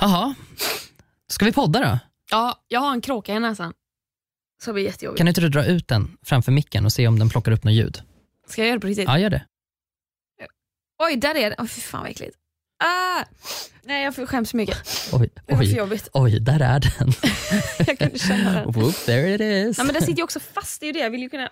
Jaha, ska vi podda då? Ja, jag har en kråka i näsan. Så det blir jättejobbigt. Kan inte du dra ut den framför micken och se om den plockar upp något ljud? Ska jag göra det på riktigt? Ja, gör det. Oj, där är den. Oj, fy fan vad äckligt. Ah! Nej, jag får skäms så mycket. Oj, Det var för oj, jobbigt. oj, där är den. Jag kunde känna den. Whoop, there it is. Ja, men den sitter ju också fast, det är ju det. Jag vill ju kunna...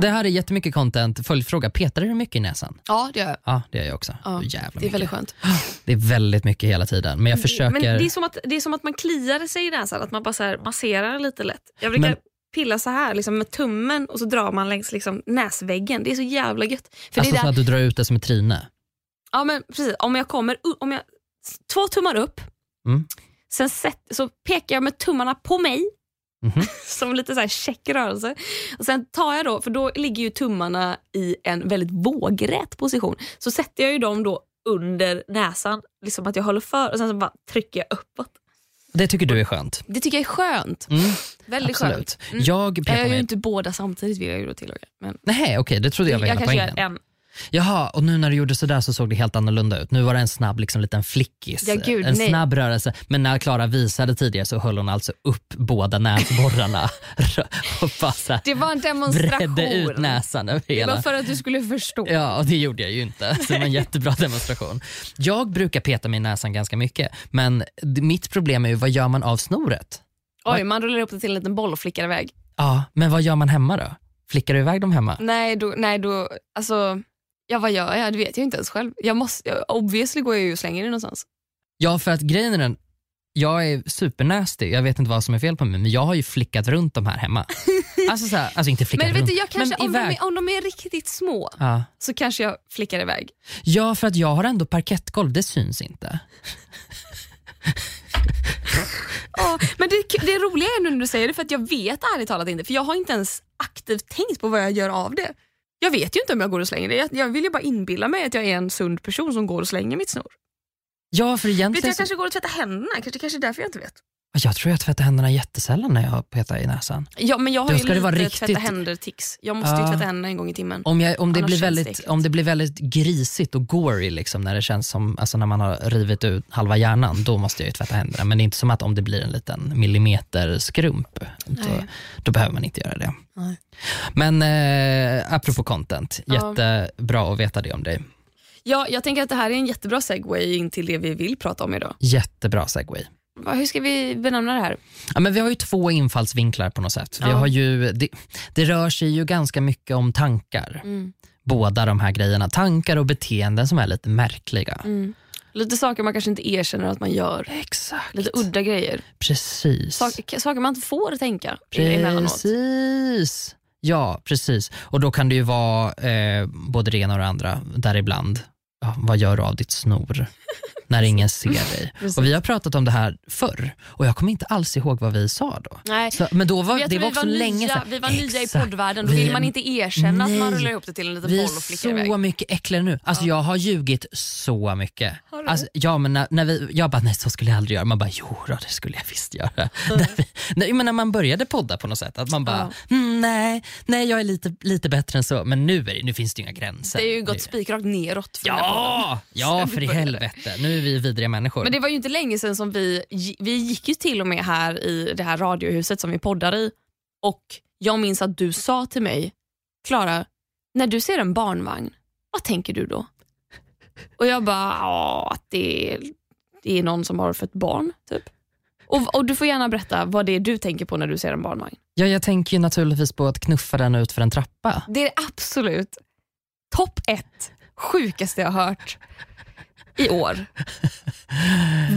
Det här är jättemycket content. Följdfråga, petar du mycket i näsan? Ja, det gör jag. Ja, det gör jag också. Ja, Jävla Det är mycket. väldigt skönt. Det är väldigt mycket hela tiden. Men jag försöker... Men det är, som att, det är som att man kliar sig i näsan, att man bara så masserar lite lätt. Jag brukar Men- pilla så här liksom med tummen och så drar man längs liksom näsväggen. Det är så jävla gött. För alltså det är så där, att du drar ut det som ett tryne? ja, men precis, om jag kommer om jag, två tummar upp, Mm. sen sätt, så pekar jag med tummarna på mig Mhm. som lite så här check rörelse. Och sen tar jag då, för då ligger ju tummarna i en väldigt vågrät position, så sätter jag ju dem då under näsan, liksom att jag håller för och sen så bara trycker jag uppåt. Det tycker du är skönt? Det tycker jag är skönt. Mm, Väldigt absolut. skönt. Mm. Jag Jag gör ju inte båda samtidigt vill jag ju då tillägga. Men Nej, okej, det trodde jag var jag hela poängen. en. Jaha, och nu när du gjorde sådär så såg det helt annorlunda ut. Nu var det en snabb liksom, liten flickis. Ja, gud, en nej. snabb rörelse. Men när Klara visade tidigare så höll hon alltså upp båda näsborrarna och bara Det var en demonstration. bredde ut näsan över Det hela. var för att du skulle förstå. Ja, och det gjorde jag ju inte. Så det var en jättebra demonstration. Jag brukar peta mig i näsan ganska mycket, men mitt problem är ju vad gör man av snoret? Oj, man rullar upp det till en liten boll och flickar iväg. Ja, men vad gör man hemma då? Flickar du iväg dem hemma? Nej, då, nej då, alltså, ja vad gör jag? Det vet jag inte ens själv. Jag måste, obviously går jag ju och slänger det någonstans. Ja, för att grejen är den, jag är supernasty, jag vet inte vad som är fel på mig, men jag har ju flickat runt de här hemma. Alltså, så här, alltså inte flickat Men vet runt, du, jag kanske, men om, de iväg. är, om de är riktigt små Ja. så kanske jag flickar iväg. ja, för att jag har ändå parkettgolv, det syns inte. Ja, men det, det roliga är nu när du säger det, för att jag vet ärligt talat inte, för jag har inte ens aktivt tänkt på vad jag gör av det. Jag vet ju inte om jag går och slänger det. Jag, jag vill ju bara inbilla mig att jag är en sund person som går och slänger mitt snor. Ja, för Vet egentligen jag så, kanske går och tvättar händerna, kanske, kanske är därför jag inte vet. Jag tror jag tvättar händerna jättesällan när jag petar i näsan. Ja, men jag har Då ju ska det lite vara tvätta riktigt- händer-tics. Jag måste Ja. ju tvätta händerna en gång i timmen. Om, jag, om, det Annars blir det väldigt, om det blir väldigt grisigt och gory, liksom, när det känns som alltså när man har rivit ut halva hjärnan, då måste jag ju tvätta händerna. Men det är inte som att om det blir en liten millimeter skrump, då, då behöver man inte göra det. Nej. Men eh, apropå content, Ja. jättebra att veta det om dig. Ja, jag tänker att det här är en jättebra segway in till det vi vill prata om idag. Jättebra segway. Hur ska vi benämna det här? Ja, men vi har ju två infallsvinklar på något sätt. Vi Ja. har ju, det, det rör sig ju ganska mycket om tankar. Mm. Båda de här grejerna. Tankar och beteenden som är lite märkliga. Mm. Lite saker man kanske inte erkänner att man gör. Exakt. Lite udda grejer. Precis. Saker, saker man inte får tänka emellanåt. Precis. Ja, precis. Och då kan det ju vara eh, både det ena och det andra, däribland. Ja, vad gör du av ditt snor när ingen ser dig? Och Vi har pratat om det här förr och jag kommer inte alls ihåg vad vi sa då. Nej. Så, men då var, det var vi också var länge nya, sedan. Vi var nya i Exakt. poddvärlden, då Vi- vill man inte erkänna att man Nej. rullar ihop det till en liten Vi boll är och flickar iväg. så mycket äckligare nu. Alltså Jag har ljugit så mycket. Har? Alltså, ja, men när, när vi, jag bara, nej så skulle jag aldrig göra. Man bara, jo då, det skulle jag visst göra. när, vi, nej, men när man började podda på något sätt, att man bara, mm, nej, nej jag är lite, lite bättre än så. Men nu, är det, nu finns det inga gränser. Det är ju gått spikrakt neråt. Ja, ja vi för i helvete. Nu är vi vidriga människor. Men det var ju inte länge sedan som vi, vi gick ju till och med här i det här radiohuset som vi poddar i och jag minns att du sa till mig, Klara, när du ser en barnvagn, vad tänker du då? Och jag bara, att det är, det är någon som har fött barn, typ. Och, och Du får gärna berätta vad det är du tänker på när du ser en barnvagn. ja, jag tänker ju naturligtvis på att knuffa den ut för en trappa. Det är absolut topp ett sjukaste jag har hört i år.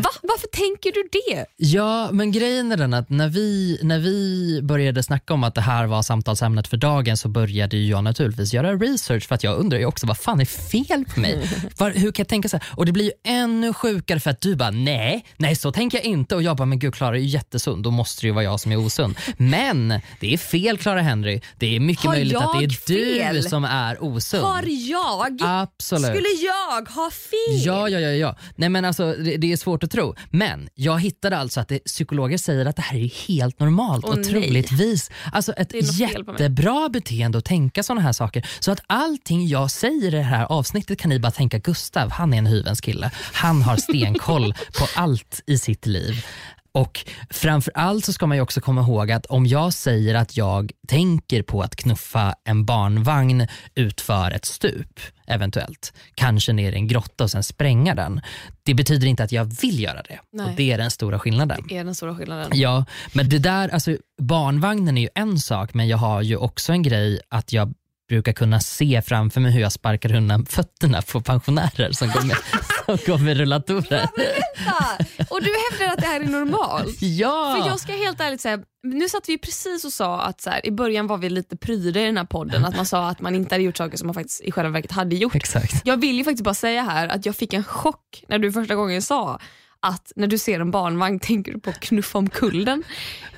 Va? Varför tänker du det? Ja, men grejen är den att när vi, när vi började snacka om att det här var samtalsämnet för dagen så började jag naturligtvis göra research för att jag undrar ju också vad fan är fel på mig? Var, hur kan jag tänka så här? Och det blir ju ännu sjukare för att du bara nej, nej så tänker jag inte och jag bara men gud Klara är ju jättesund, då måste det ju vara jag som är osund. Men det är fel Clara Henry, det är mycket Har möjligt att det är jag du fel? som är osund. Har jag? Absolut. Skulle jag ha fel? Ja, ja, ja. ja. Nej, men alltså, det, det är svårt att tro. Men jag hittade alltså att det, psykologer säger att det här är helt normalt Åh, och nej. troligtvis alltså ett jättebra beteende att tänka sådana här saker. Så att allting jag säger i det här avsnittet kan ni bara tänka Gustav, han är en hyvens kille. Han har stenkoll på allt i sitt liv. Och framför allt så ska man ju också komma ihåg att om jag säger att jag tänker på att knuffa en barnvagn utför ett stup, eventuellt, kanske ner i en grotta och sen spränga den. Det betyder inte att jag vill göra det. Nej. Och det är den stora skillnaden. är den stora skillnaden. Ja, men det där, alltså barnvagnen är ju en sak, men jag har ju också en grej att jag brukar kunna se framför mig hur jag sparkar undan fötterna på pensionärer som går med, som går med rullatorer. Vänta! Och du hävdar att det här är normalt? Ja! För jag ska helt ärligt säga, nu satt vi precis och sa att så här, i början var vi lite pryda i den här podden, att man sa att man inte hade gjort saker som man faktiskt i själva verket hade gjort. Exakt. Jag vill ju faktiskt bara säga här att jag fick en chock när du första gången sa att när du ser en barnvagn tänker du på att knuffa omkull den.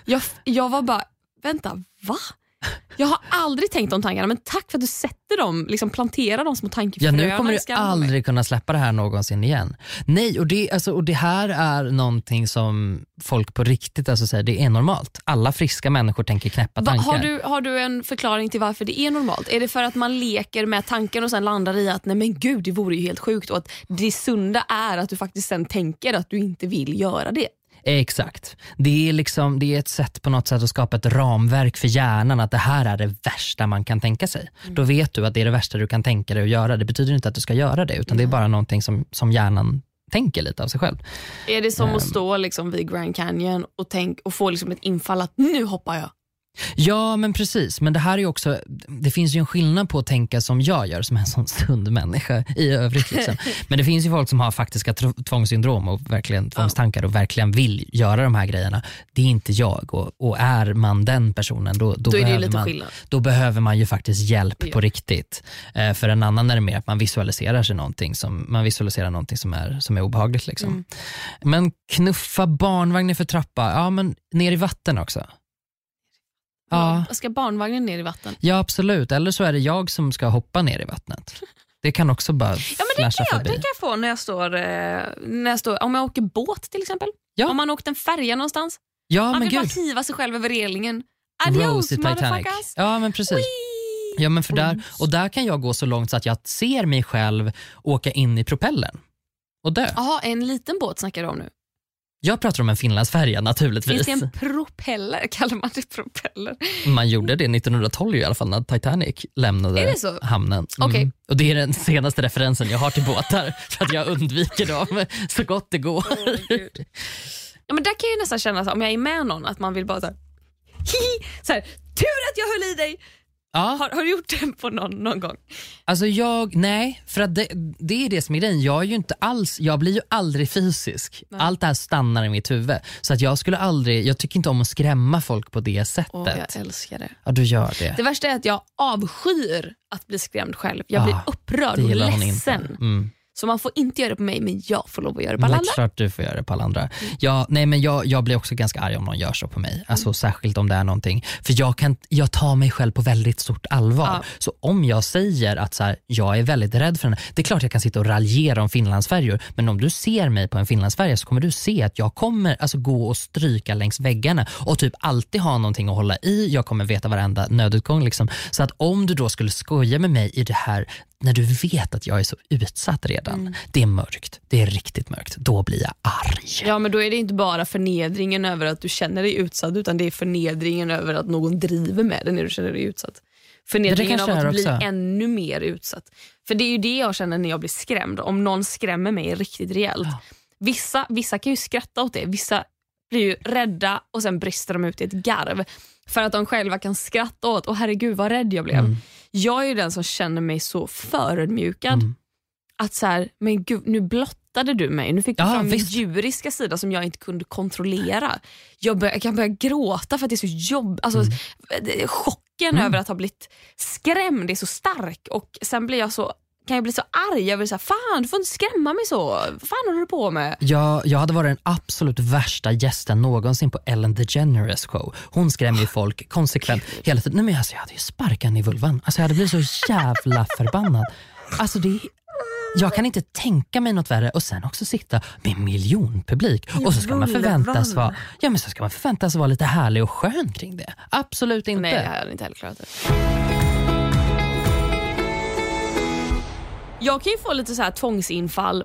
Jag, jag var bara, vänta, va? Jag har aldrig tänkt de tankarna men tack för att du sätter dem, liksom planterar dem små Ja, tankefröna nu kommer du aldrig kunna släppa det här någonsin igen. Nej, och det, alltså, och det här är någonting som folk på riktigt alltså, säger, det är normalt. Alla friska människor tänker knäppa Va, tankar. har, du, har du en förklaring till varför det är normalt? Är det för att man leker med tanken och sen landar i att nej men gud det vore ju helt sjukt och att det sunda är att du faktiskt sen tänker att du inte vill göra det? Exakt. Det är, liksom, det är ett sätt på något sätt att skapa ett ramverk för hjärnan att det här är det värsta man kan tänka sig. Mm. Då vet du att det är det värsta du kan tänka dig att göra. Det betyder inte att du ska göra det utan det är bara någonting som, som hjärnan tänker lite av sig själv. Är det som Ehm. att stå liksom vid Grand Canyon och, tänk, och få liksom ett infall att nu hoppar jag? Ja men precis, men det här är också, det finns ju en skillnad på att tänka som jag gör som en sån sund människa i övrigt. Liksom. Men det finns ju folk som har faktiska tvångssyndrom och verkligen tvångstankar och verkligen vill göra de här grejerna. Det är inte jag och, och är man den personen då, då, Då är behöver man, skillnad. då behöver man ju faktiskt hjälp Ja. på riktigt. Eh, för en annan är det mer att man visualiserar sig någonting som, man visualiserar någonting som är, som är obehagligt. Liksom. Mm. Men knuffa barnvagnen för trappa, ja men ner i vatten också. Ja. Ska barnvagnen ner i vatten? Ja absolut, eller så är det jag som ska hoppa ner i vattnet. Det kan också bara Ja, men det, kan jag, förbi. det kan jag få när jag, står, eh, när jag står, om jag åker båt till exempel. Ja. Om man åkt en färja någonstans. ja man vill gud, bara hiva sig själv över relingen. Adios motherfuckers. Ja men precis. Ja, men för där, och där kan jag gå så långt så att jag ser mig själv åka in i propellern och dö. Jaha, en liten båt snackar du om nu. Jag pratar om en Finlandsfärja naturligtvis. Finns det en propeller? Kallar man det propeller? Man gjorde det 1912 i alla fall när Titanic lämnade hamnen. Mm. Okej. Och Det är den senaste referensen jag har till båtar för att jag undviker dem så gott det går. Ja, men där kan jag ju nästan känna, så, om jag är med någon, att man vill bara så här, hihi, så här, tur att jag höll i dig. Ja, Har, har du gjort det på någon, någon gång? Alltså jag, nej, för att det, det är det som är grejen. Jag, är ju inte alls, jag blir ju aldrig fysisk. Nej. Allt det här stannar i mitt huvud. Så att jag skulle aldrig, jag tycker inte om att skrämma folk på det sättet. Åh, jag älskar det. Ja, du gör det. Det värsta är att jag avskyr att bli skrämd själv. Jag blir Ah, upprörd och ledsen. Mm. Så man får inte göra det på mig, men jag får lov att göra det på Det alla är andra. klart du får göra det på alla andra. Ja, nej, men jag, jag blir också ganska arg om någon gör så på mig. Alltså, Särskilt om det är någonting. För jag, kan, jag tar mig själv på väldigt stort allvar. Ja. Så om jag säger att så här, jag är väldigt rädd för den, det är klart jag kan sitta och raljera om finlandsfärjor. Men om du ser mig på en finlandsfärja så kommer du se att jag kommer alltså, gå och stryka längs väggarna och typ alltid ha någonting att hålla i. Jag kommer veta varenda nödutgång. Liksom. Så att om du då skulle skoja med mig i det här när du vet att jag är så utsatt redan. Mm. Det är mörkt. Det är riktigt mörkt. Då blir jag arg. Ja, men då är det inte bara förnedringen över att du känner dig utsatt utan det är förnedringen över att någon driver med dig när du känner dig utsatt. Förnedringen av att bli ännu mer utsatt. För det är ju det jag känner när jag blir skrämd. Om någon skrämmer mig riktigt rejält. Ja. Vissa, vissa kan ju skratta åt det. Vissa blir ju rädda och sen brister de ut i ett garv. För att de själva kan skratta åt, åh herregud vad rädd jag blev. Mm. Jag är ju den som känner mig så förödmjukad. Mm. Att så här, men gud, nu blottar stöttade du mig. Nu fick du Ja, fram min visst. djuriska sida som jag inte kunde kontrollera. Jag, bör, jag kan börja gråta för att det är så jobb, alltså, Mm. det- Chocken över att ha blivit skrämd är så stark och sen blir jag så kan jag bli så arg. Jag vill säga, fan du får inte skrämma mig så. Vad fan håller du på med? Jag, jag hade varit den absolut värsta gästen någonsin på Ellen DeGeneres show. Hon skrämmer ju folk konsekvent hela tiden. Nej, men alltså, jag hade ju sparkat henne i vulvan. Alltså, jag hade blivit så jävla förbannad. Alltså, det, jag kan inte tänka mig något värre och sen också sitta med miljonpublik och så ska man förväntas vara, ja, men så ska man förväntas vara lite härlig och skön kring det. Absolut inte. Nej, jag hade inte heller klarat det. Jag kan ju få lite så här tvångsinfall.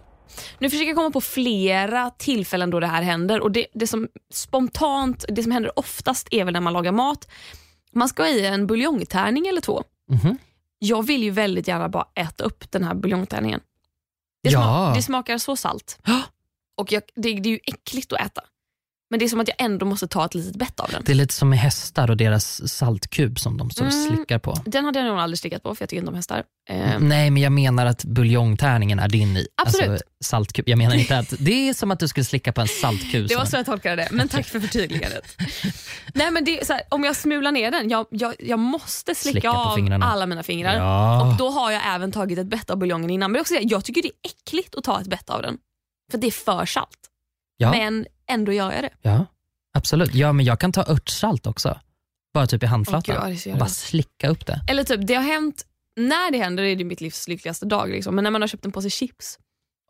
Nu försöker jag komma på flera tillfällen då det här händer och det, det som spontant, det som händer oftast är väl när man lagar mat. Man ska ha i en buljongtärning eller två. Mhm. Jag vill ju väldigt gärna bara äta upp den här buljongtärningen. Det, Ja. sma- det smakar så salt. Och jag, det, det är ju äckligt att äta. Men det är som att jag ändå måste ta ett litet bett av den. Det är lite som med hästar och deras saltkub som de står och Mm. slickar på. Den hade jag nog aldrig slickat på för jag tycker inte om hästar. Eh, Nej, men jag menar att buljongtärningen är din i. Absolut. Alltså, saltkub. Jag menar inte att det är som att du skulle slicka på en saltkub. Det var så jag tolkade det, men tack för förtydligandet. Nej, men det här, om jag smular ner den, jag, jag, jag måste slicka, Slicka av fingrarna. alla mina fingrar. Ja. Och Då har jag även tagit ett bett av buljongen innan. Men också, jag tycker det är äckligt att ta ett bett av den. För det är för salt. Ja, Men ändå gör jag det. ja, absolut. Ja, men jag kan ta örtsalt också. Bara typ i handflatan. gud, det så och bara slicka upp det. Eller typ, det har hänt, när det händer är det mitt livs lyckligaste dag. Liksom. Men när man har köpt en påse chips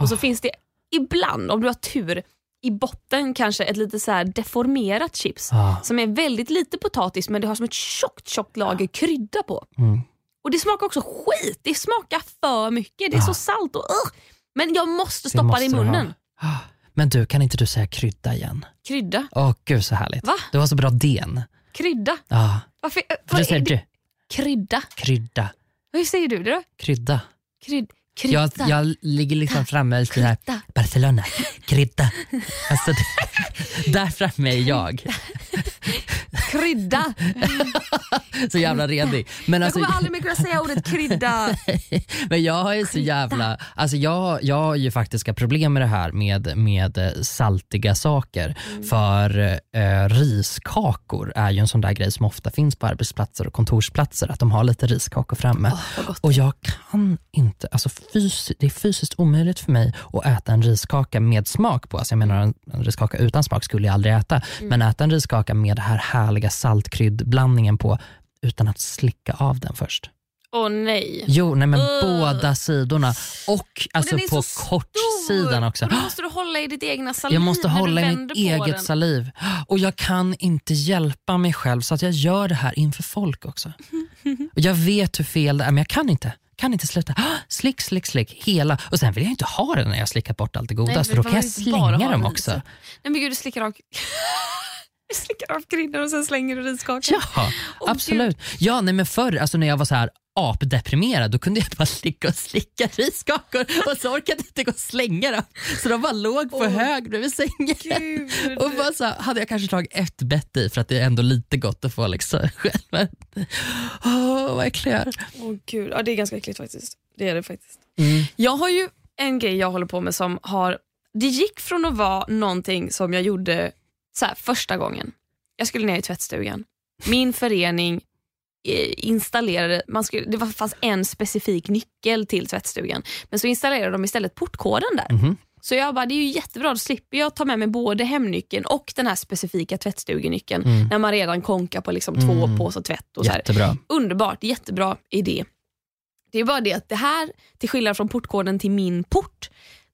och så Ah. finns det ibland, om du har tur, i botten kanske ett lite så deformerat chips. Ah, Som är väldigt lite potatis men det har som ett tjockt, tjockt lager krydda på. mm. Och det smakar också skit. Det smakar för mycket. Det är så Ah. salt och uh. Men jag måste Det stoppa måste det i munnen. Men du, kan inte du säga krydda igen? Krydda. Åh gud så härligt. Va? Du har så bra den. Krydda. Ja, Varför, för vad du är säger det? du. Krydda. Krydda. Hur säger du det då? Krydda. Kryd, krydda. Jag, jag ligger liksom framme där. Krydda. Barcelona, krydda. Alltså, där framme är jag. Krydda. Så jävla redig. Men, Jag alltså, kommer aldrig mer kunna säga ordet krydda. men jag ju så jävla, alltså jag, jag har ju faktiska problem med det här med, med eh, saltiga saker. Mm. För eh, riskakor är ju en sån där grej som ofta finns på arbetsplatser och kontorsplatser. Att de har lite riskakor framme. gott. och jag kan inte, alltså fys- det är fysiskt omöjligt för mig att äta en riskaka med smak på. Alltså jag menar en, en riskaka utan smak skulle jag aldrig äta. Mm. Men äta en riskaka med det här härliga saltkryddblandningen på utan att slicka av den först. Åh nej. Jo, nej men Ugh. båda sidorna och alltså är på kortsidan också. Och då måste du hålla i ditt egna saliv Jag måste hålla i mitt eget den. saliv. Och jag kan inte hjälpa mig själv så att jag gör det här inför folk också. Och jag vet hur fel det är men jag kan inte. Kan inte sluta. Ah, Slick, slick, slick. Hela. Och sen vill jag inte ha det när jag slickat bort allt det goda Nej, för då kan jag slänga dem också. Nej men gud, du slickar av, slickar av kryddan och sen slänger du riskakan. Ja, absolut. Ja, nej, men förr alltså när jag var så här apdeprimerad då kunde jag bara slicka och slicka riskakor och så orkade jag inte gå och slänga dem. Så de bara låg på Åh, hög bredvid sängen. Gud. Och bara så här, hade jag kanske tagit ett bett i för att det är ändå lite gott att få liksom själv. Men, Åh, vad äcklig jag är. Åh gud, ja, det är ganska äckligt faktiskt. Det är det faktiskt. Mm. Jag har ju en grej jag håller på med som har, det gick från att vara någonting som jag gjorde så här, första gången. Jag skulle ner i tvättstugan. Min förening eh, installerade, man skulle, det fanns en specifik nyckel till tvättstugan, men så installerade de istället portkoden där. Mhm. Så jag bara, det är ju jättebra, då slipper jag ta med mig både hemnyckeln och den här specifika tvättstugenyckeln Mm. när man redan konkar på liksom Mm. två påsar tvätt. Och så här. Jättebra. Underbart, jättebra idé. Det är bara det att det här, till skillnad från portkoden till min port,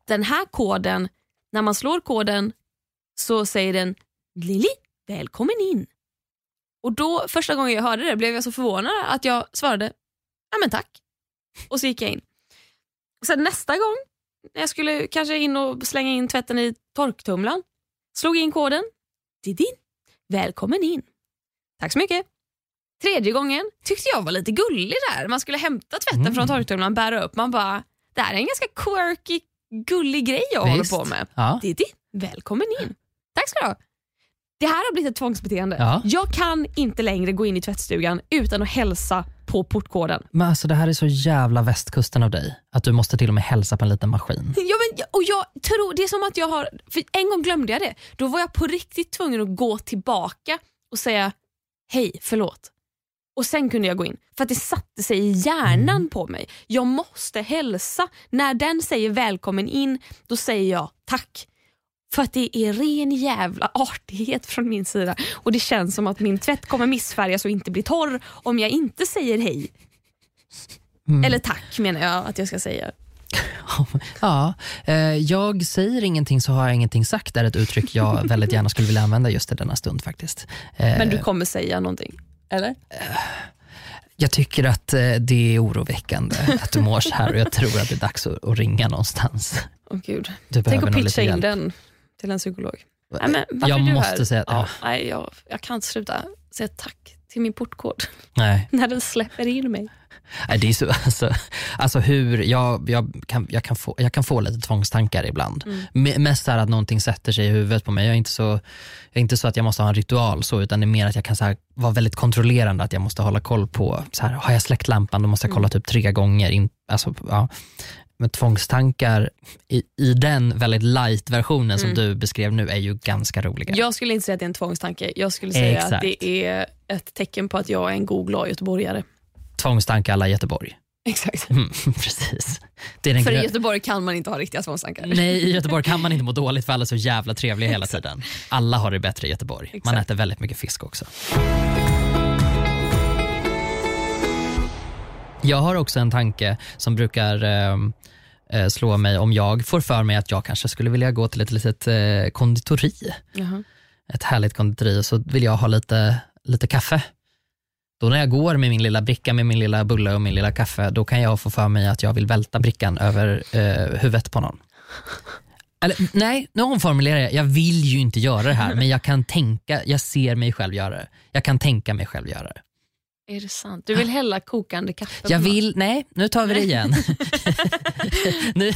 den här koden, när man slår koden så säger den Lili, välkommen in. Och då första gången jag hörde det blev jag så förvånad att jag svarade ja men tack. Och så gick jag in. Och sen nästa gång, när jag skulle kanske in och slänga in tvätten i torktumlaren, slog in koden. Didin, välkommen in. Tack så mycket. Tredje gången tyckte jag var lite gullig där. Man skulle hämta tvätten Mm. från torktumlaren, bära upp. Man bara, det här är en ganska quirky, gullig grej jag Visst. håller på med. Ja. Diddi, välkommen in. Tack ska du ha. Det här har blivit ett tvångsbeteende. Ja. Jag kan inte längre gå in i tvättstugan utan att hälsa på portkoden. Men alltså det här är så jävla västkusten av dig. Att du måste till och med hälsa på en liten maskin. Ja, men, och jag tror, Det är som att jag har, för en gång glömde jag det. Då var jag på riktigt tvungen att gå tillbaka och säga hej, förlåt. Och sen kunde jag gå in. För att det satte sig i hjärnan Mm. på mig. Jag måste hälsa. När den säger välkommen in, då säger jag tack. För att det är ren jävla artighet från min sida. Och det känns som att min tvätt kommer missfärgas och inte bli torr om jag inte säger hej. Mm. Eller tack menar jag att jag ska säga. Ja, eh, jag säger ingenting så har jag ingenting sagt. Är ett uttryck jag väldigt gärna skulle vilja använda just i denna stund faktiskt. Eh, Men du kommer säga någonting? Eller? Jag tycker att eh, det är oroväckande att du mår så här och jag tror att det är dags att, att ringa någonstans. Åh gud. Du Tänk att pitcha in den till en psykolog. Nej, men varför jag är du måste här? säga ja, nej, jag, jag kan inte sluta säga tack till min portkod nej, när den släpper in mig. nej, det är så, alltså, alltså hur, jag, jag, kan, jag, kan få, jag kan få lite tvångstankar ibland. Mm. Me- Mest här att någonting sätter sig i huvudet på mig. Jag är inte så, jag är inte så att jag måste ha en ritual så, utan det är mer att jag kan så här, vara väldigt kontrollerande, att jag måste hålla koll på, så här, har jag släckt lampan då måste jag Mm. kolla typ tre gånger. In, alltså, ja. Men tvångstankar i, i den väldigt light-versionen som Mm. du beskrev nu är ju ganska roliga. Jag skulle inte säga att det är en tvångstanke. Jag skulle säga Exakt. att det är ett tecken på att jag är en god glad göteborgare. Tvångstankar alla Göteborg. Exakt. Mm, precis. För i Göteborg kan man inte ha riktiga tvångstankar. Nej, i Göteborg kan man inte må dåligt för alla är så jävla trevliga hela tiden. Alla har det bättre i Göteborg. Man Exakt. äter väldigt mycket fisk också. Jag har också en tanke som brukar eh, eh, slå mig om jag får för mig att jag kanske skulle vilja gå till ett litet eh, konditori. Jaha. Ett härligt konditori och så vill jag ha lite, lite kaffe. Då när jag går med min lilla bricka med min lilla bulle och min lilla kaffe, då kan jag få för mig att jag vill välta brickan över eh, huvudet på någon. Eller nej, nu omformulerar jag. Jag vill ju inte göra det här, men jag kan tänka, jag ser mig själv göra det. Jag kan tänka mig själv göra det. Är det sant? Du vill hälla kokande kaffe Jag vill, nej, nu tar vi det igen. nu,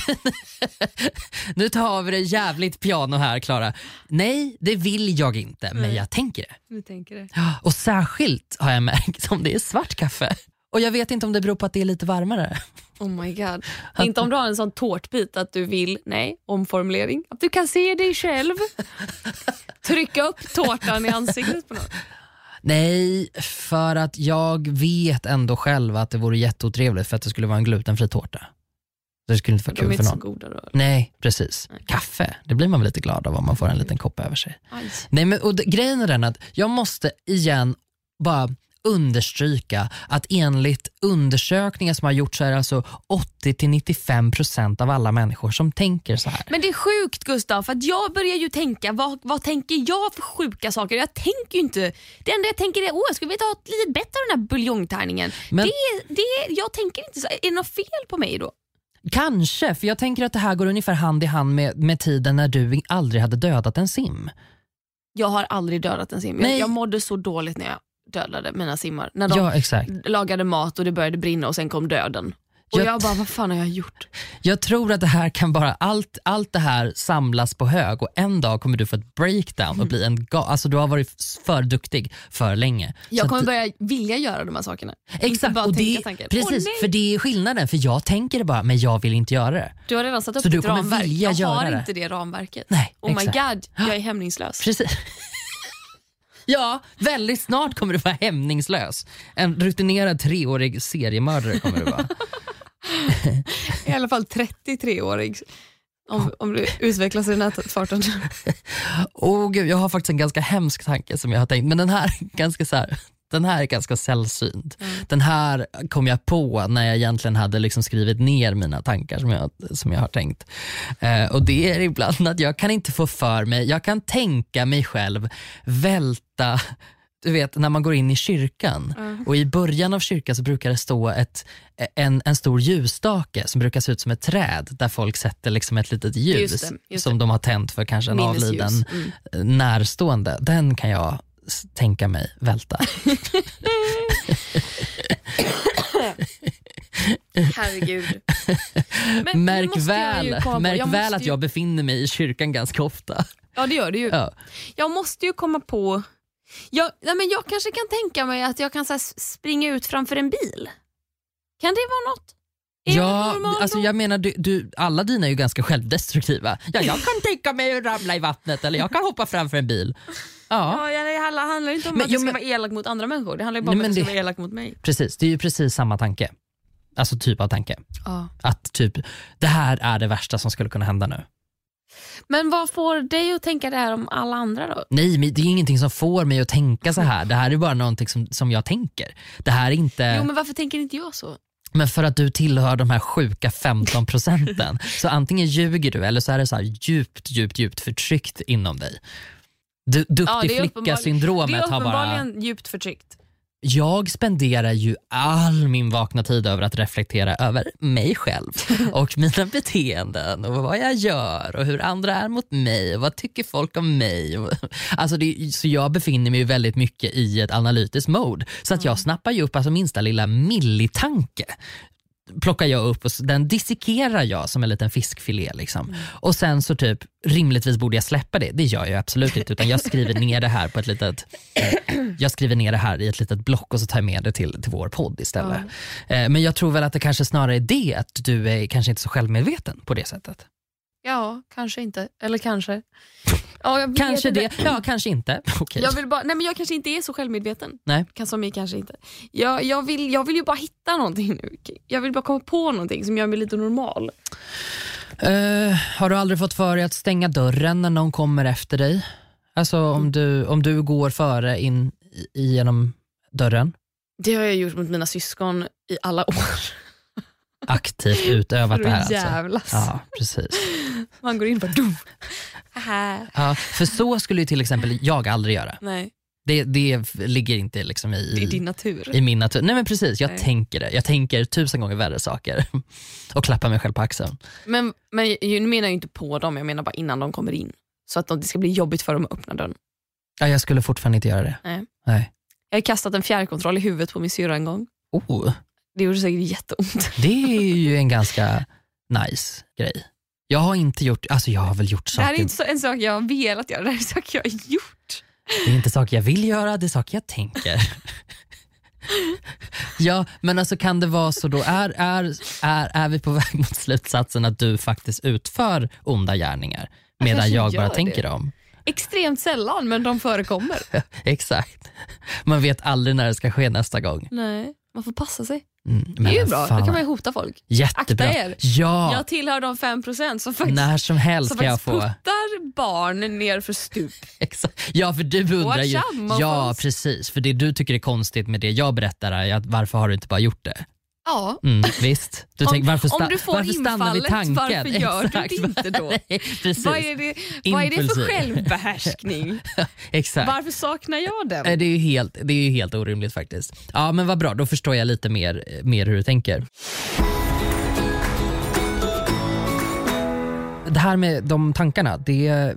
nu tar vi det jävligt piano här, Klara. Nej, det vill jag inte, men Nej. jag tänker det. Du tänker det. Ja, Och särskilt har jag märkt om det är svart kaffe. Och jag vet inte om det beror på att det är lite varmare. Oh my god. Inte om du har en sån tårtbit att du vill, nej, omformulering. Att du kan se dig själv trycka upp tårtan i ansiktet på någon. Nej, för att jag vet ändå själv att det vore jätteotrevligt för att det skulle vara en glutenfri tårta. Det skulle inte vara De är kul för inte så någon. goda då. Nej, precis. Kaffe, det blir man väl lite glad av om man får en liten kopp över sig. Aj. Nej, men, och grejen är den att jag måste igen bara understryka att enligt undersökningar som har gjorts så är det alltså 80-95% av alla människor som tänker så här. Men det är sjukt Gustav, för att jag börjar ju tänka, vad, vad tänker jag för sjuka saker? Jag tänker ju inte, det enda jag tänker är, åh jag skulle vilja ta ett litet bett av den här buljongtärningen. Men- Det, det, jag tänker inte så, är det något fel på mig då? Kanske, för jag tänker att det här går ungefär hand i hand med, med tiden när du aldrig hade dödat en sim. Jag har aldrig dödat en sim. Nej. Jag, jag mådde så dåligt när jag dödade mina simmar. När de Ja, exakt. lagade mat och det började brinna och sen kom döden. Och Jag- jag bara, vad fan har jag gjort? Jag tror att det här kan bara, allt, allt det här samlas på hög och en dag kommer du få ett breakdown och bli en ga- Alltså du har varit för duktig för länge. Jag Så kommer att- börja vilja göra de här sakerna. Exakt, och det, precis, nej. för det är skillnaden. För jag tänker det bara, men jag vill inte göra det. Du har redan satt upp Så kommer ramverk. jag har det. inte det ramverket. Nej, oh my exakt. god, jag är hämningslös. Precis. Ja, väldigt snart kommer du vara hämningslös. En rutinerad treårig seriemördare kommer du vara. I alla fall 33-årig. Om, om du utvecklas i den här farten. Åh gud, jag har faktiskt en ganska hemsk tanke som jag har tänkt, men den här, är ganska så här, den här är ganska sällsynt. Den här kom jag på när jag egentligen hade liksom skrivit ner mina tankar som jag, som jag har tänkt. Eh, och Det är ibland att jag kan inte få för mig, jag kan tänka mig själv välta du vet när man går in i kyrkan och i början av kyrkan så brukar det stå ett, en, en stor ljusstake som brukar se ut som ett träd där folk sätter liksom ett litet ljus Just det, just som de har tänt för kanske en Minnesljus. avliden Mm. närstående. Den kan jag tänka mig välta. Herregud. Men märk väl, märk väl att ju- jag befinner mig i kyrkan ganska ofta. Ja det gör det ju. Ja. Jag måste ju komma på Jag, nej, men jag kanske kan tänka mig att jag kan så springa ut framför en bil. Kan det vara något? Ja, alltså jag menar, du, du, alla dina är ju ganska självdestruktiva. Ja, jag kan tänka mig att ramla i vattnet eller jag kan hoppa framför en bil. Ja, Ja, det handlar, inte om Men- att jag ska men- vara elak mot andra människor. Det handlar bara om att jag ska det- vara elak mot mig. precis. Det är ju precis samma tanke. Alltså typ av tanke. Ja. Att typ, det här är det värsta som skulle kunna hända nu. Men vad får dig att tänka det här om alla andra då? Nej, men det är ingenting som får mig att tänka så här. Det här är bara någonting som, som jag tänker. Det här är inte... Jo men varför tänker inte jag så? Men för att du tillhör de här sjuka 15 procenten. så antingen ljuger du eller så är det så här djupt, djupt, djupt förtryckt inom dig. Du, Ja, duktig det är uppenbarligen- flicka-syndromet Det är har bara... uppenbarligen djupt förtryckt. Jag spenderar ju all min vakna tid över att reflektera över mig själv och mina beteenden och vad jag gör och hur andra är mot mig och vad tycker folk om mig. Alltså det, så jag befinner mig ju väldigt mycket i ett analytiskt mode så att jag snappar ju upp alltså minsta lilla millitanke plockar jag upp och den dissekerar jag som en liten fiskfilé. Liksom. Och sen så typ, rimligtvis borde jag släppa det. Det gör jag absolut inte. Utan jag skriver ner det här på ett litet jag skriver ner det här i ett litet block och så tar jag med det till, till vår podd istället. Eh, Men jag tror väl att det kanske snarare är det, att du är kanske inte så självmedveten på det sättet. Ja, kanske inte. Eller kanske. Ja, Kanske inte. det, ja kanske inte. Okej. Jag, vill bara, nej men jag kanske inte är så självmedveten. Nej. Som jag kanske inte. Jag, jag, vill, jag vill ju bara hitta någonting nu. Jag vill bara komma på någonting som gör mig lite normal. Eh, har du aldrig fått för dig att stänga dörren när någon kommer efter dig? Alltså om du, om du går före in i- genom dörren, Det har jag gjort mot mina syskon i alla år. Aktivt utövat det här alltså. jävlas. Ja, precis. Man går in och bara dum. Ja, för så skulle ju till exempel jag aldrig göra. Nej, Det, det ligger inte liksom i, det är din natur. i min natur. Nej men precis, jag Nej. tänker det. Jag tänker tusen gånger värre saker och klappar mig själv på axeln. Men, men jag menar ju inte på dem, jag menar bara innan de kommer in. Så att de- det ska bli jobbigt för dem att öppna dörren. Ja, jag skulle fortfarande inte göra det. Nej. Nej. Jag har kastat en fjärrkontroll i huvudet på min syrra en gång. Oh, Det gjorde säkert jätteont. det är ju en ganska nice grej. Jag har inte gjort, alltså jag har väl gjort Det här är saker, inte en sak jag har velat göra, det här är en sak jag har gjort. det är inte saker jag vill göra, det är saker jag tänker. ja, men alltså kan det vara så då, är, är, är, är vi på väg mot slutsatsen att du faktiskt utför onda gärningar medan kanske jag bara tänker det. dem? Extremt sällan, men de förekommer. Exakt. Man vet aldrig när det ska ske nästa gång. Nej, man får passa sig. Mm, Det är ju bra, fan, då kan man ju hota folk. Jättebra. Akta er. Ja, Jag tillhör de 5% som faktiskt, när som helst som kan jag faktiskt puttar barn ner för stup. Exakt. Ja, för du undrar ju. Ja, precis. För det du tycker är konstigt med det jag berättar är att varför har du inte bara gjort det? Ja, Mm, visst. Du Om- tänker, varför, om sta- du får varför stanna vid infallet, tanken? varför gör du det inte då? Nej, precis. vad är, det, vad är det för självbehärskning? Exakt. Varför saknar jag den? Eh, Det är, ju helt, det är ju helt orimligt faktiskt. Ja men vad bra, då förstår jag lite mer, mer hur du tänker. Det här med de tankarna, det,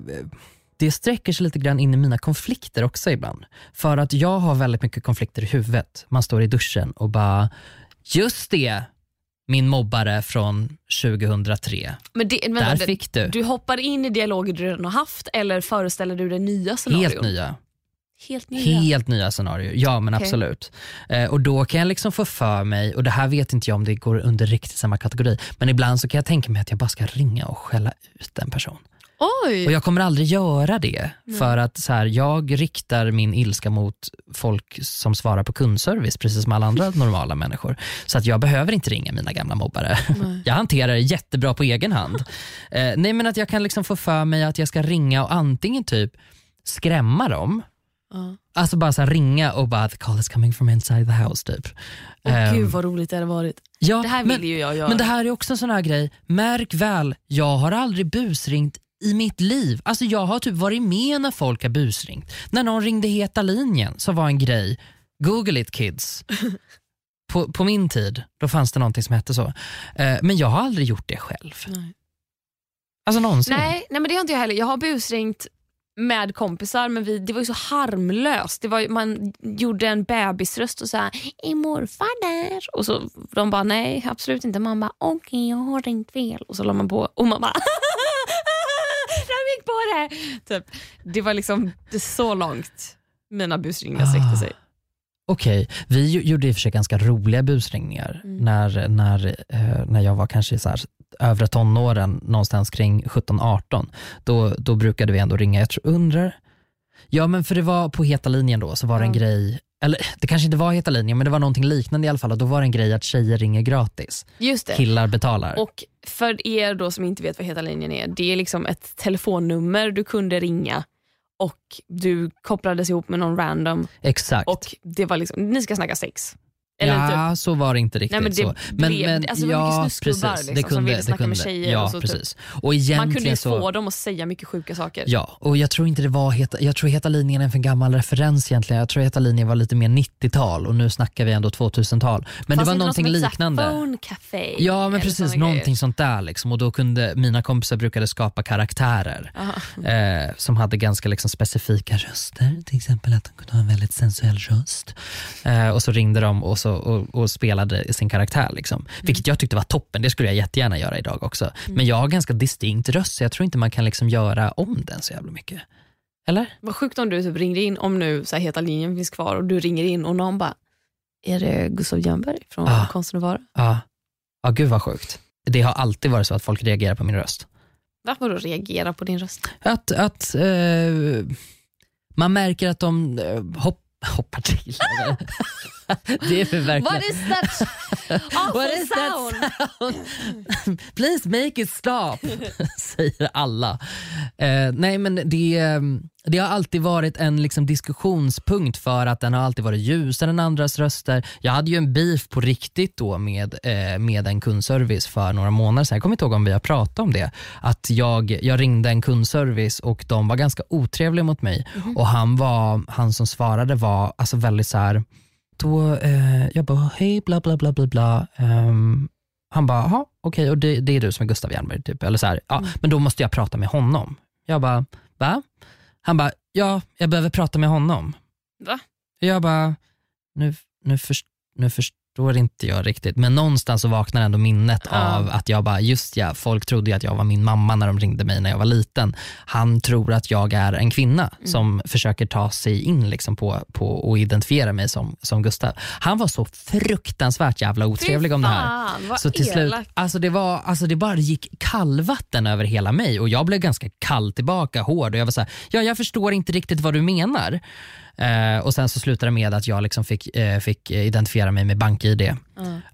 det sträcker sig lite grann in i mina konflikter också ibland. För att jag har väldigt mycket konflikter i huvudet. Man står i duschen och bara, just det, min mobbare från 2003. Men det, men Där vänta, fick du. Du hoppar in i dialoger du redan har haft eller föreställer du dig nya scenarion? Helt nya. Helt nya. Helt nya scenarier, ja men Okej. absolut. Eh, och då kan jag liksom få för mig, och det här vet inte jag om det går under riktigt samma kategori, men ibland så kan jag tänka mig att jag bara ska ringa och skälla ut en person. Oj! Och jag kommer aldrig göra det, för att så här, jag riktar min ilska mot folk som svarar på kundservice, precis som alla andra normala människor. Så att jag behöver inte ringa mina gamla mobbare. Jag hanterar det jättebra på egen hand. Eh, nej men att jag kan liksom få för mig att jag ska ringa och antingen typ skrämma dem, Ja. Alltså bara så ringa och bara the call is coming from inside the house typ. Åh, Ehm, Gud vad roligt det hade varit. ja, Det här men, vill ju jag göra. men det här är också en sån här grej, märk väl, jag har aldrig busringt i mitt liv. Alltså jag har typ varit med när folk har busringt. När någon ringde heta linjen så var en grej, google it kids. på, på min tid, då fanns det någonting som hette så. Eh, men jag har aldrig gjort det själv. Nej. Alltså någonsin. Nej, nej men det har inte jag heller. Jag har busringt med kompisar men vi, det var ju så harmlöst. Det var, man gjorde en bebisröst och sa är morfar där? Och så de bara nej absolut inte. Man bara okej jag har ringt fel. Och så la man på och man bara gick på det. Typ. Det var liksom det så långt mina busringningar sträckte sig. Okej, vi ju- gjorde i och för sig ganska roliga busringningar Mm. när, när, eh, när jag var kanske så här, övre tonåren, någonstans kring 17-18. Då, då brukade vi ändå ringa, jag tror, undrar, ja men för det var på heta linjen då, så var det en Ja. grej, eller det kanske inte var heta linjen men det var någonting liknande i alla fall och då var det en grej att tjejer ringer gratis, Just det. killar betalar. Och för er då som inte vet vad Heta linjen är, det är liksom ett telefonnummer du kunde ringa och du kopplades ihop med någon random Exakt. och det var liksom, ni ska snacka sex. Ja, typ, så var det inte riktigt. Nej, men det så. blev- alltså, det var mycket precis, liksom, som ville snacka med tjejer Ja, och så typ- precis. Och man kunde ju så, få dem att säga mycket sjuka saker. Ja, och jag tror inte det var heta, jag tror heta linjen är en för gammal referens egentligen. Jag tror heta linjen var lite mer 90-tal och nu snackar vi ändå 2000-tal. Men Fanns det var något någonting hette liknande. Phone café. Ja men precis, någonting sånt där liksom. och då kunde mina kompisar brukade skapa karaktärer eh, som hade ganska liksom, specifika röster, till exempel att de kunde ha en väldigt sensuell röst. Eh, och så ringde de och, så, och, och spelade sin karaktär. Liksom. Vilket jag tyckte var toppen, det skulle jag jättegärna göra idag också. Men jag har ganska distinkt röst så jag tror inte man kan liksom göra om den så jävla mycket. Eller? Vad sjukt om du typ ringde in, om nu så här, Heta linjen finns kvar och du ringer in och någon bara, är det Gustav Jönberg från Ah. Konsten att vara? Ja. ja, gud vad sjukt. Det har alltid varit så att folk reagerar på min röst. Varför då reagera på din röst? Att, att eh, man märker att de eh, hopp, hoppar till. det är verkligen... What is that awful What is that sound? Please make it stop, säger alla. Eh, nej men det, det har alltid varit en liksom, diskussionspunkt för att den har alltid varit ljusare än andras röster. Jag hade ju en beef på riktigt då med, eh, med en kundservice för några månader sedan. Jag kommer inte ihåg om vi har pratat om det. Att jag, jag ringde en kundservice och de var ganska otrevliga mot mig och han, var, han som svarade var alltså väldigt så här då, eh, jag bara, hej bla bla bla bla bla. Ehm, han bara, jaha okej och det, det är du som är Gustav Jernberg typ. Eller så här, ja, men då måste jag prata med honom. Jag bara, va? Han bara, ja jag behöver prata med honom. Va? Jag bara, nu, nu, först, nu förstår inte jag riktigt. Men någonstans så vaknar ändå minnet Ja. av att jag bara, just ja, folk trodde ju att jag var min mamma när de ringde mig när jag var liten. Han tror att jag är en kvinna Mm. som försöker ta sig in liksom på, på och identifiera mig som, som Gustav. Han var så fruktansvärt jävla otrevlig om det här. Så till slut, alltså det, var, alltså det bara gick kallvatten över hela mig och jag blev ganska kall tillbaka, hård och jag var så här, ja jag förstår inte riktigt vad du menar. Eh, och sen så slutade det med att jag liksom fick, eh, fick identifiera mig med BankID.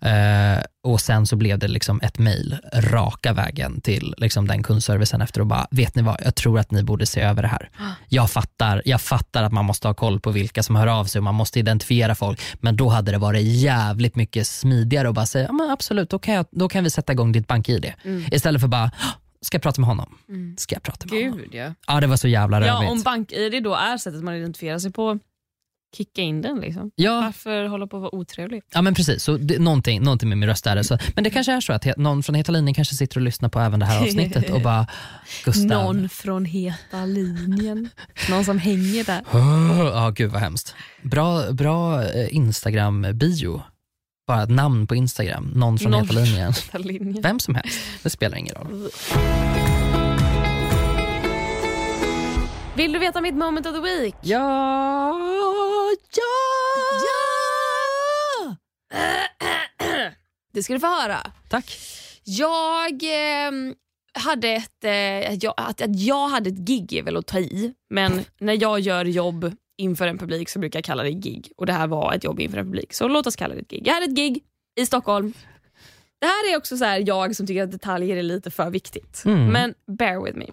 Eh, och sen så blev det liksom ett mail raka vägen till liksom den kundservicen efter och bara, vet ni vad, jag tror att ni borde se över det här. Jag fattar, jag fattar att man måste ha koll på vilka som hör av sig och man måste identifiera folk, men då hade det varit jävligt mycket smidigare att bara säga, ja, men absolut, då kan, jag, då kan vi sätta igång ditt BankID. Istället för bara, "Åh, ska jag prata med honom? Ska jag prata med honom? Gud ja. Ja det var så jävla Ja, rövigt. om BankID då är sättet man identifierar sig på, kicka in den liksom. Ja, Varför hålla på att vara otrevlig? Ja men precis, så det, någonting, någonting med min röst är det. Så, men det kanske är så att he, någon från Heta linjen kanske sitter och lyssnar på även det här avsnittet och bara Gustav. Någon från Heta linjen. Någon som hänger där. Oh, Ja gud vad hemskt. Bra, bra eh, Instagram-bio. Bara ett namn på Instagram, någon från Någon Heta linjen. Heta linjen. Vem som helst, det spelar ingen roll. Vill du veta mitt moment of the week? Ja, ja, Det ska du få höra. Tack. Jag eh, hade ett, eh, jag, att, att jag hade ett gig är väl att ta i, men när jag gör jobb inför en publik så brukar jag kalla det gig och det här var ett jobb inför en publik så låt oss kalla det ett gig. Jag hade ett gig i Stockholm. Det här är också så här, jag som tycker att detaljer är lite för viktigt, Mm. men bear with me.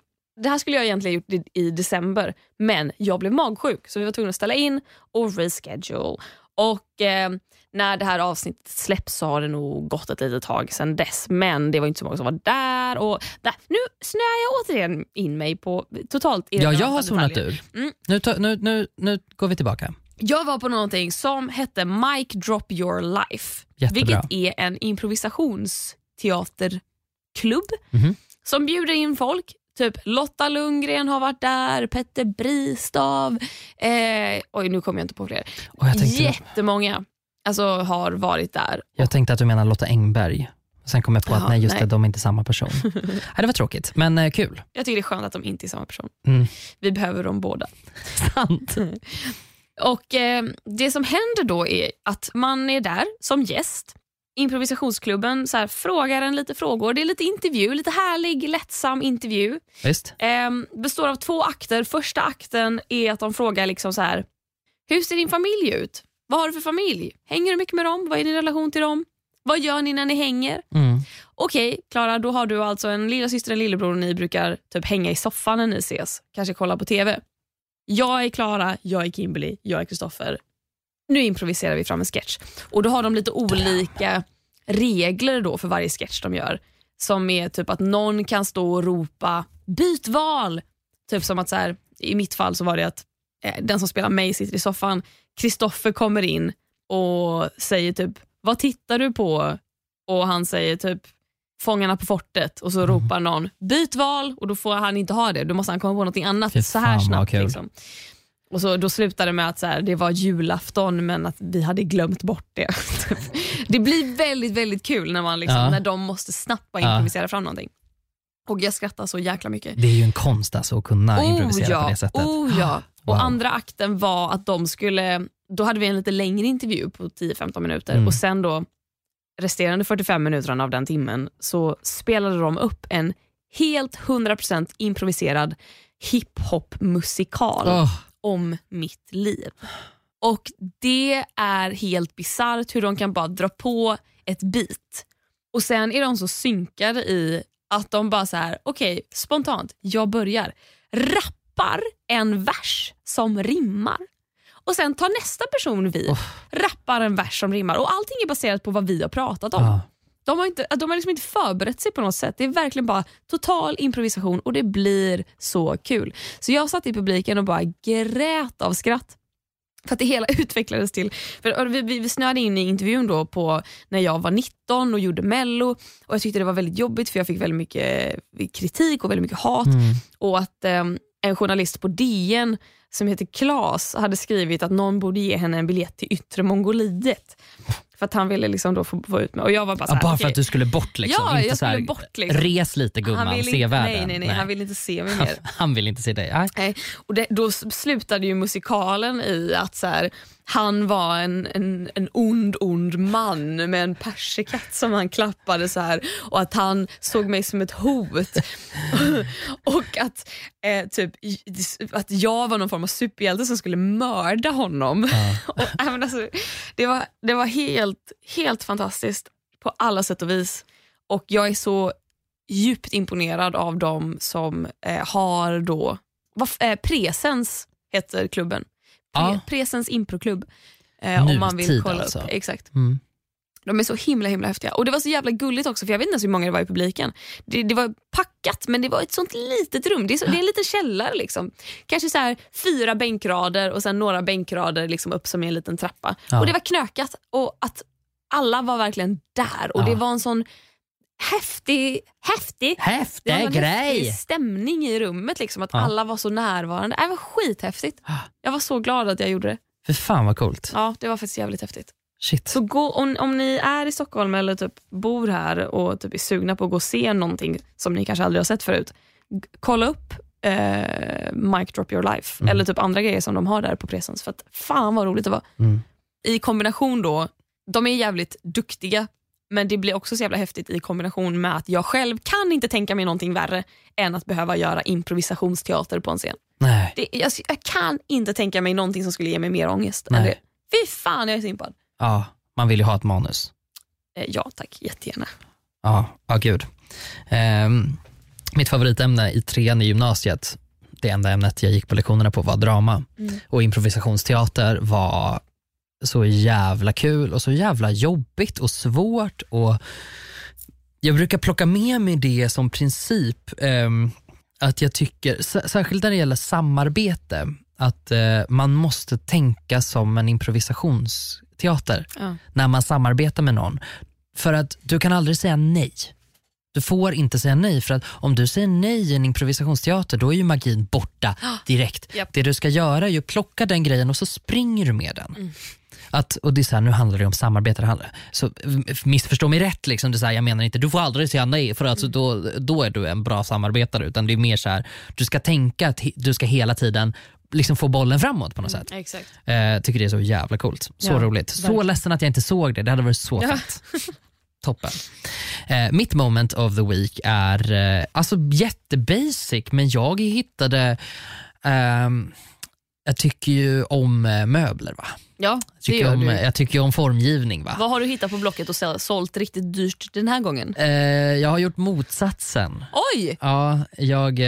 Det här skulle jag egentligen gjort i, i december men jag blev magsjuk så vi var tvungna att ställa in och reschedule. Och eh, när det här avsnittet släpps så har det nog gått ett litet tag sedan dess men det var inte så många som var där. Och där, nu snöar jag återigen in mig på totalt Ja, jag har zonat ur. Mm. Nu, nu, nu, nu går vi tillbaka. Jag var på någonting som hette Mic Drop Your Life. Jättebra. Vilket är en improvisationsteaterklubb Mhm. som bjuder in folk. Typ Lotta Lundgren har varit där, Petter Bristav. Eh, oj, nu kommer jag inte på fler. Och jag, tänkte, Jättemånga alltså, har varit där. jag tänkte att du menar Lotta Engberg. Sen kom jag på att Jaha, nej just nej. det, de är inte samma person. nej, det var tråkigt, men eh, kul. Jag tycker det är skönt att de inte är samma person. Mm. Vi behöver dem båda. Sant. Och eh, Det som händer då är att man är där som gäst. Improvisationsklubben så här, frågar en lite frågor. Det är lite intervju, lite härlig, lättsam intervju. Visst? Eh, består av två akter. Första akten är att de frågar liksom så här. Hur ser din familj ut? Vad har du för familj? Hänger du mycket med dem? Vad är din relation till dem? Vad gör ni när ni hänger? Mm. Okej, Klara, då har du alltså en lilla syster och en lillebror och ni brukar typ hänga i soffan när ni ses. Kanske kolla på TV. Jag är Klara, jag är Kimberly, jag är Kristoffer. Nu improviserar vi fram en sketch. Och Då har de lite olika regler då för varje sketch de gör. Som är typ att någon kan stå och ropa byt val. Typ som att så här, i mitt fall så var det att eh, den som spelar mig sitter i soffan. Kristoffer kommer in och säger typ vad tittar du på? Och han säger typ Fångarna på fortet och så mm. ropar någon byt val och då får han inte ha det. Då måste han komma på något annat Fy så här snabbt. Liksom. Och så, Då slutade det med att så här, det var julafton men att vi hade glömt bort det. det blir väldigt väldigt kul när, man liksom, ja. när de måste snabbt bara improvisera ja. fram någonting. Och jag skrattar så jäkla mycket. Det är ju en konst alltså att kunna oh, improvisera ja, på det sättet. Oh, ja. Wow. Och andra akten var att de skulle, då hade vi en lite längre intervju på 10-15 minuter mm. och sen då resterande 45 minuterna av den timmen så spelade de upp en helt 100% improviserad hiphop-musikal oh. Om mitt liv. Och Det är helt bisarrt hur de kan bara dra på ett beat och sen är de så synkade i att de bara så här, okej okay, spontant, jag börjar. Rappar en vers som rimmar och sen tar nästa person vid, oh. rappar en vers som rimmar och allting är baserat på vad vi har pratat om. Ah. De har, inte, de har liksom inte förberett sig på något sätt. Det är verkligen bara total improvisation och det blir så kul. Så jag satt i publiken och bara grät av skratt. För att det hela utvecklades till, för vi, vi, vi snöade in i intervjun då på när jag var 19 och gjorde mello och jag tyckte det var väldigt jobbigt för jag fick väldigt mycket kritik och väldigt mycket hat. Mm. Och att eh, en journalist på DN som heter Klas hade skrivit att någon borde ge henne en biljett till yttre Mongoliet. För att han ville liksom då få, få ut mig. Och jag var bara, så här, bara för att du skulle bort liksom? Ja, inte jag skulle bort. Liksom. Res lite gumman, se världen. Nej, nej, nej, nej, han ville inte se mig mer. han ville inte se dig? Nej. nej. Och det, då slutade ju musikalen i att så här, han var en, en, en ond, ond man med en persikatt som han klappade så här och att han såg mig som ett hot. och att, eh, typ, att jag var någon form av superhjälte som skulle mörda honom. Ja. och, äh, alltså, det, var, det var helt, helt fantastiskt på alla sätt och vis. Och jag är så djupt imponerad av dem som eh, har då, vad, eh, Presens heter klubben. Ja. Presens improklubb. Eh, om man vill kolla alltså. upp. Exakt. Mm. De är så himla himla häftiga. Och Det var så jävla gulligt också för jag vet inte ens hur många det var i publiken. Det, det var packat men det var ett sånt litet rum. Det är, så, det är en liten källare. Liksom. Kanske så här, fyra bänkrader och sen några bänkrader liksom upp som en liten trappa. Ja. Och Det var knökat och att alla var verkligen där och ja. det var en sån häftig, häftig, häftig grej. Häftig stämning i rummet. Liksom, att ja. alla var så närvarande. Det var skithäftigt. Jag var så glad att jag gjorde det. För fan vad coolt. Ja, det var faktiskt jävligt häftigt. Shit. Så gå, om, om ni är i Stockholm eller typ bor här och typ är sugna på att gå och se någonting som ni kanske aldrig har sett förut. Kolla upp eh, Mic Drop Your Life mm. eller typ andra grejer som de har där på Presens. För att fan vad roligt det var. Mm. I kombination då, de är jävligt duktiga men det blir också så jävla häftigt i kombination med att jag själv kan inte tänka mig någonting värre än att behöva göra improvisationsteater på en scen. Nej. Det, jag, jag, kan inte tänka mig någonting som skulle ge mig mer ångest Nej. än det. Fy fan jag är så impad. Ja, man vill ju ha ett manus. Eh, ja tack, jättegärna. Ja, ja gud. Um, mitt favoritämne i trean i gymnasiet, det enda ämnet jag gick på lektionerna på var drama. Mm. Och improvisationsteater var så jävla kul och så jävla jobbigt och svårt. Och jag brukar plocka med mig det som princip, eh, att jag tycker, särskilt när det gäller samarbete, att eh, man måste tänka som en improvisationsteater ja. när man samarbetar med någon. För att du kan aldrig säga nej. Du får inte säga nej för att om du säger nej i en improvisationsteater då är ju magin borta direkt. Yep. Det du ska göra är ju plocka den grejen och så springer du med den. Mm. Att, och det är så här, nu handlar det om samarbete. Så missförstå mig rätt, liksom, det är så här, jag menar inte du får aldrig säga nej för alltså, då, då är du en bra samarbetare. Utan det är mer så här, du ska tänka att du ska hela tiden liksom få bollen framåt på något sätt. Exakt. Eh, tycker det är så jävla coolt. Så Ja, roligt. Så verkligen. ledsen att jag inte såg det. Det hade varit så Ja. fett. Toppen. Eh, mitt moment of the week är eh, alltså jättebasic men jag hittade ehm, jag tycker ju om eh, möbler. Va? Ja, det tycker, gör om, du. jag tycker om formgivning. Va? Vad har du hittat på Blocket och sålt riktigt dyrt den här gången? Eh, jag har gjort motsatsen. Oj! Ja, jag, eh,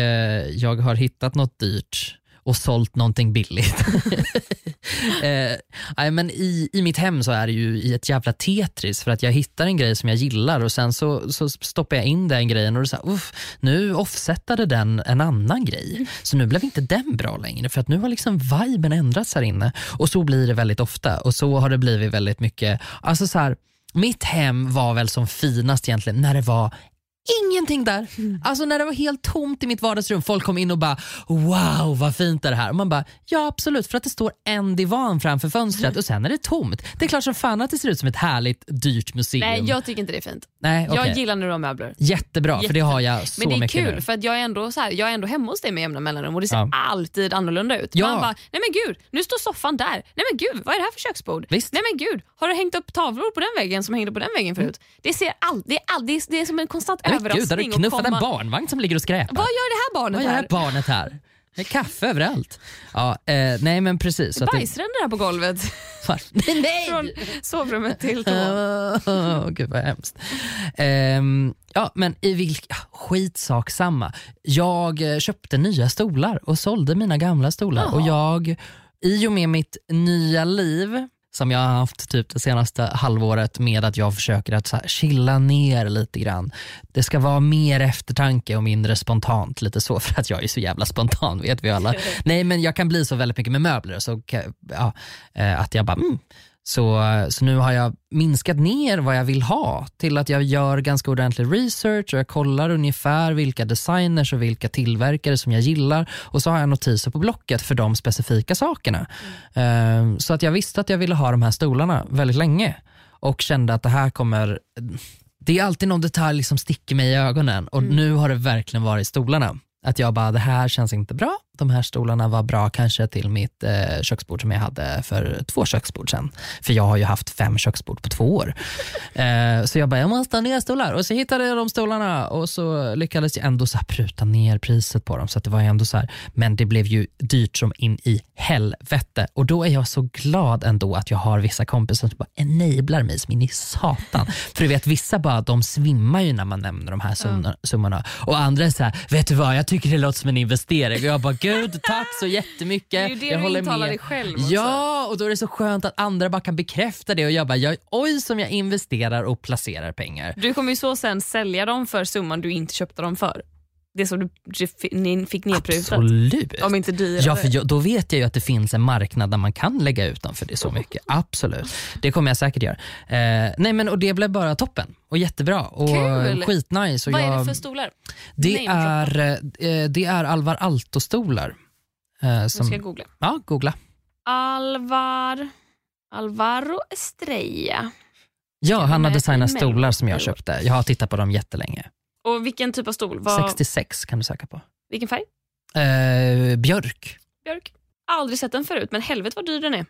jag har hittat något dyrt och sålt någonting billigt. eh, men i, I mitt hem så är det ju i ett jävla Tetris för att jag hittar en grej som jag gillar och sen så, så stoppar jag in den grejen och är så här, nu offsetade den en annan grej. Så nu blev inte den bra längre för att nu har liksom viben ändrats här inne. Och så blir det väldigt ofta och så har det blivit väldigt mycket, alltså så här, mitt hem var väl som finast egentligen när det var ingenting där. Alltså när det var helt tomt i mitt vardagsrum. Folk kom in och bara wow vad fint är det här. Och man bara ja absolut för att det står en divan framför fönstret och sen är det tomt. Det är klart som fan att det ser ut som ett härligt dyrt museum. Nej, jag tycker inte det är fint. Nej, okej. Jag gillar när du har möbler. Jättebra för det har jag så Men det är mycket kul nu. för att jag är, ändå så här, jag är ändå hemma hos dig med jämna mellanrum och det ser Ja. alltid annorlunda ut. Ja. Man bara, nej men gud, nu står soffan där. Nej men gud, vad är det här för köksbord? Visst. Nej men gud, har du hängt upp tavlor på den väggen som hängde på den väggen förut? Det, ser all, det, är all, det, är, det är som en konstant Men gud, har överraskning. du knuffat en komma- barnvagn som ligger och skräpar? Vad gör det här barnet Vad gör det här? barnet här? Det är kaffe överallt. Ja, eh, nej men precis. Det- Bajsränder här på golvet. Nej! Från sovrummet till toan. Åh, Gud vad hemskt. Ehm, ja, men i vilk, ah, skitsak samma. Jag eh, köpte nya stolar och sålde mina gamla stolar. Och jag, I och med mitt nya liv som jag har haft typ det senaste halvåret med att jag försöker att så här, chilla ner lite grann. Det ska vara mer eftertanke och mindre spontant. Lite så för att jag är så jävla spontan vet vi alla. Nej men jag kan bli så väldigt mycket med möbler. Så, ja, eh, att jag bara mm, så, så nu har jag minskat ner vad jag vill ha till att jag gör ganska ordentlig research och jag kollar ungefär vilka designers och vilka tillverkare som jag gillar och så har jag notiser på Blocket för de specifika sakerna. Ehm, Så att jag visste att jag ville ha de här stolarna väldigt länge och kände att det här kommer det är alltid någon detalj som sticker mig i ögonen och nu har det verkligen varit stolarna. Att jag bara, det här känns inte bra. De här stolarna var bra kanske till mitt eh, köksbord som jag hade för två köksbord sen. För jag har ju haft fem köksbord på två år. Eh, så jag bara, jag måste ha nya stolar. Och så hittade jag de stolarna och så lyckades jag ändå så pruta ner priset på dem. Så att det var ju ändå så här, men det blev ju dyrt som in i helvete. Och då är jag så glad ändå att jag har vissa kompisar som bara enablar mig som in i satan. För du vet vissa bara, de svimmar ju när man nämner de här summorna. summorna. Och andra är så här, vet du vad, jag tycker det låter som en investering. Och jag bara, gud tack så jättemycket. Det är ju det jag du håller intalar med. dig själv också. Ja, och då är det så skönt att andra bara kan bekräfta det och jag bara, jag, oj som jag investerar och placerar pengar. Du kommer ju så sen sälja dem för summan du inte köpte dem för. Det som du, fick nedprutat. Absolut. Om inte dyrare. Ja, för jag, då vet jag ju att det finns en marknad där man kan lägga ut dem för det så mycket. Absolut. Det kommer jag säkert göra. Eh, nej, men, och det blev bara toppen och jättebra och Kul. skitnice. Och Vad jag, är det för stolar? det Name-droppa. är, eh, det är Alvar Aalto-stolar. Eh, Nu som, ska jag googla. ja, googla. Alvar... Alvaro Estrella. Ja, han har designat stolar som jag köpte. Jag har tittat på dem jättelänge. Och vilken typ av stol? Vad, 66 kan du söka på. Vilken färg? Eh, björk. Björk? Aldrig sett den förut, men helvete vad dyr den är.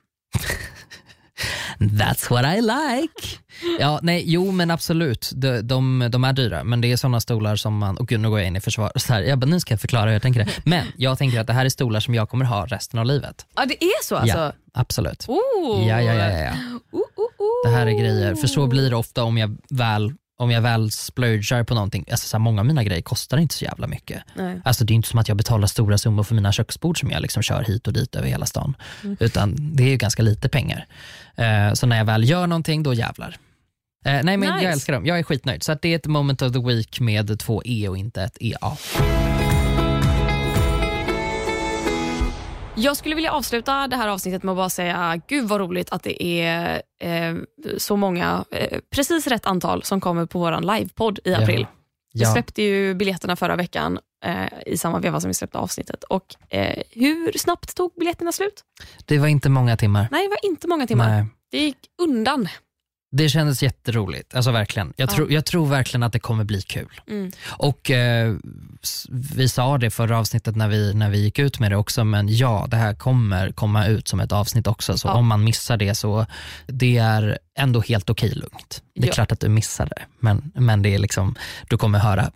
That's what I like. Ja, nej, jo men absolut, de, de, de är dyra men det är sådana stolar som man, och gud nu går jag in i försvar, så här, jag bara, nu ska jag förklara hur jag tänker det. Men jag tänker att det här är stolar som jag kommer ha resten av livet. Ja, det är så alltså? Ja, absolut. Oh. Ja, ja, ja, ja, ja. Oh, oh, oh. Det här är grejer, för så blir det ofta om jag väl om jag väl splurgar på någonting, alltså så här, många av mina grejer kostar inte så jävla mycket. Nej. Alltså det är inte som att jag betalar stora summor för mina köksbord som jag liksom kör hit och dit över hela stan. Mm. Utan det är ju ganska lite pengar. Eh, så när jag väl gör någonting, då jävlar. Eh, nej men Nice. jag älskar dem, jag är skitnöjd. Så det är ett moment of the week med två E och inte ett EA. Jag skulle vilja avsluta det här avsnittet med att bara säga gud vad roligt att det är eh, så många, eh, precis rätt antal som kommer på vår livepodd i april. Vi Ja. släppte ju biljetterna förra veckan eh, i samma veva som vi släppte avsnittet. Och eh, Hur snabbt tog biljetterna slut? Det var inte många timmar. Nej, det var inte många timmar. Nej. Det gick undan. Det kändes jätteroligt, alltså verkligen. Jag, Ja. tror- jag tror verkligen att det kommer bli kul. Mm. Och eh, Vi sa det förra avsnittet när vi, när vi gick ut med det också, men ja, det här kommer komma ut som ett avsnitt också. Så Ja. om man missar det så det är ändå helt okej lugnt. Det är Ja. klart att du missar det, men, men det är liksom, du kommer höra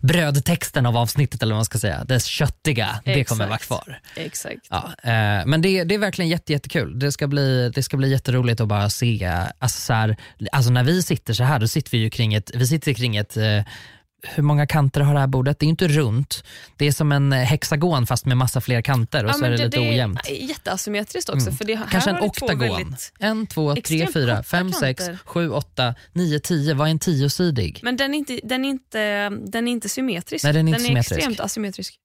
brödtexten av avsnittet, eller vad man ska säga. Det köttiga, det kommer vara Exakt. kvar. Exakt. Ja, eh, men det, det är verkligen jätte, jättekul. Det ska, bli, det ska bli jätteroligt att bara se, alltså, så här, alltså när vi sitter så här, då sitter vi ju kring ett, vi sitter kring ett eh, hur många kanter har det här bordet? Det är ju inte runt. Det är som en eh, hexagon fast med massa fler kanter och Ja, så är men det, lite ojämnt. är jätteasymmetriskt också. Mm. För det, här Kanske en det oktagon. En, två, tre, fyra, fem, sex, sju, åtta, nio, tio. Vad är en tiosidig? Men den är, inte, den, är inte, den är inte symmetrisk. Nej, den är inte är extremt asymmetrisk.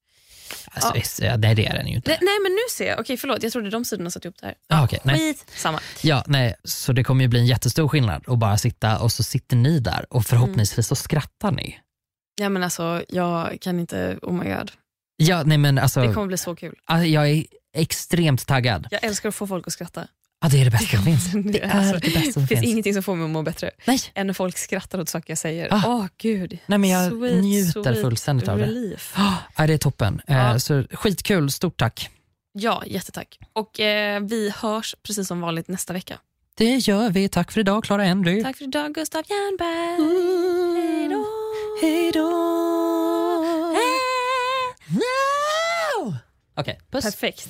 Alltså, Ja. nej det är den ju inte. Nej, nej men nu ser jag. Okej förlåt, jag trodde de sidorna satt ihop det här. Ah, okej, nej. Skit samma. Ja, nej, så det kommer ju bli en jättestor skillnad att bara sitta och så sitter ni där och förhoppningsvis så skrattar ni. Ja men alltså jag kan inte, oh my god. Ja, nej men alltså, Det kommer bli så kul. alltså, jag är extremt taggad. Jag älskar att få folk att skratta. Ja, det är det bästa som finns. Det är alltså, det bästa som finns finns. ingenting som får mig att må bättre Nej, än när folk skrattar åt saker jag säger. Åh Ah. gud. nej men jag Sweet, njuter sweet fullständigt av det. relief. Ja, det är toppen. Eh, Ja. Så skitkul, stort tack. Ja, jättetack. Och eh, vi hörs precis som vanligt nästa vecka. Det gör vi. Tack för idag, Clara Henry. Tack för idag Gustav Jernberg. Mm. Hej då. Hej då! No! Okej, puss. Perfekt.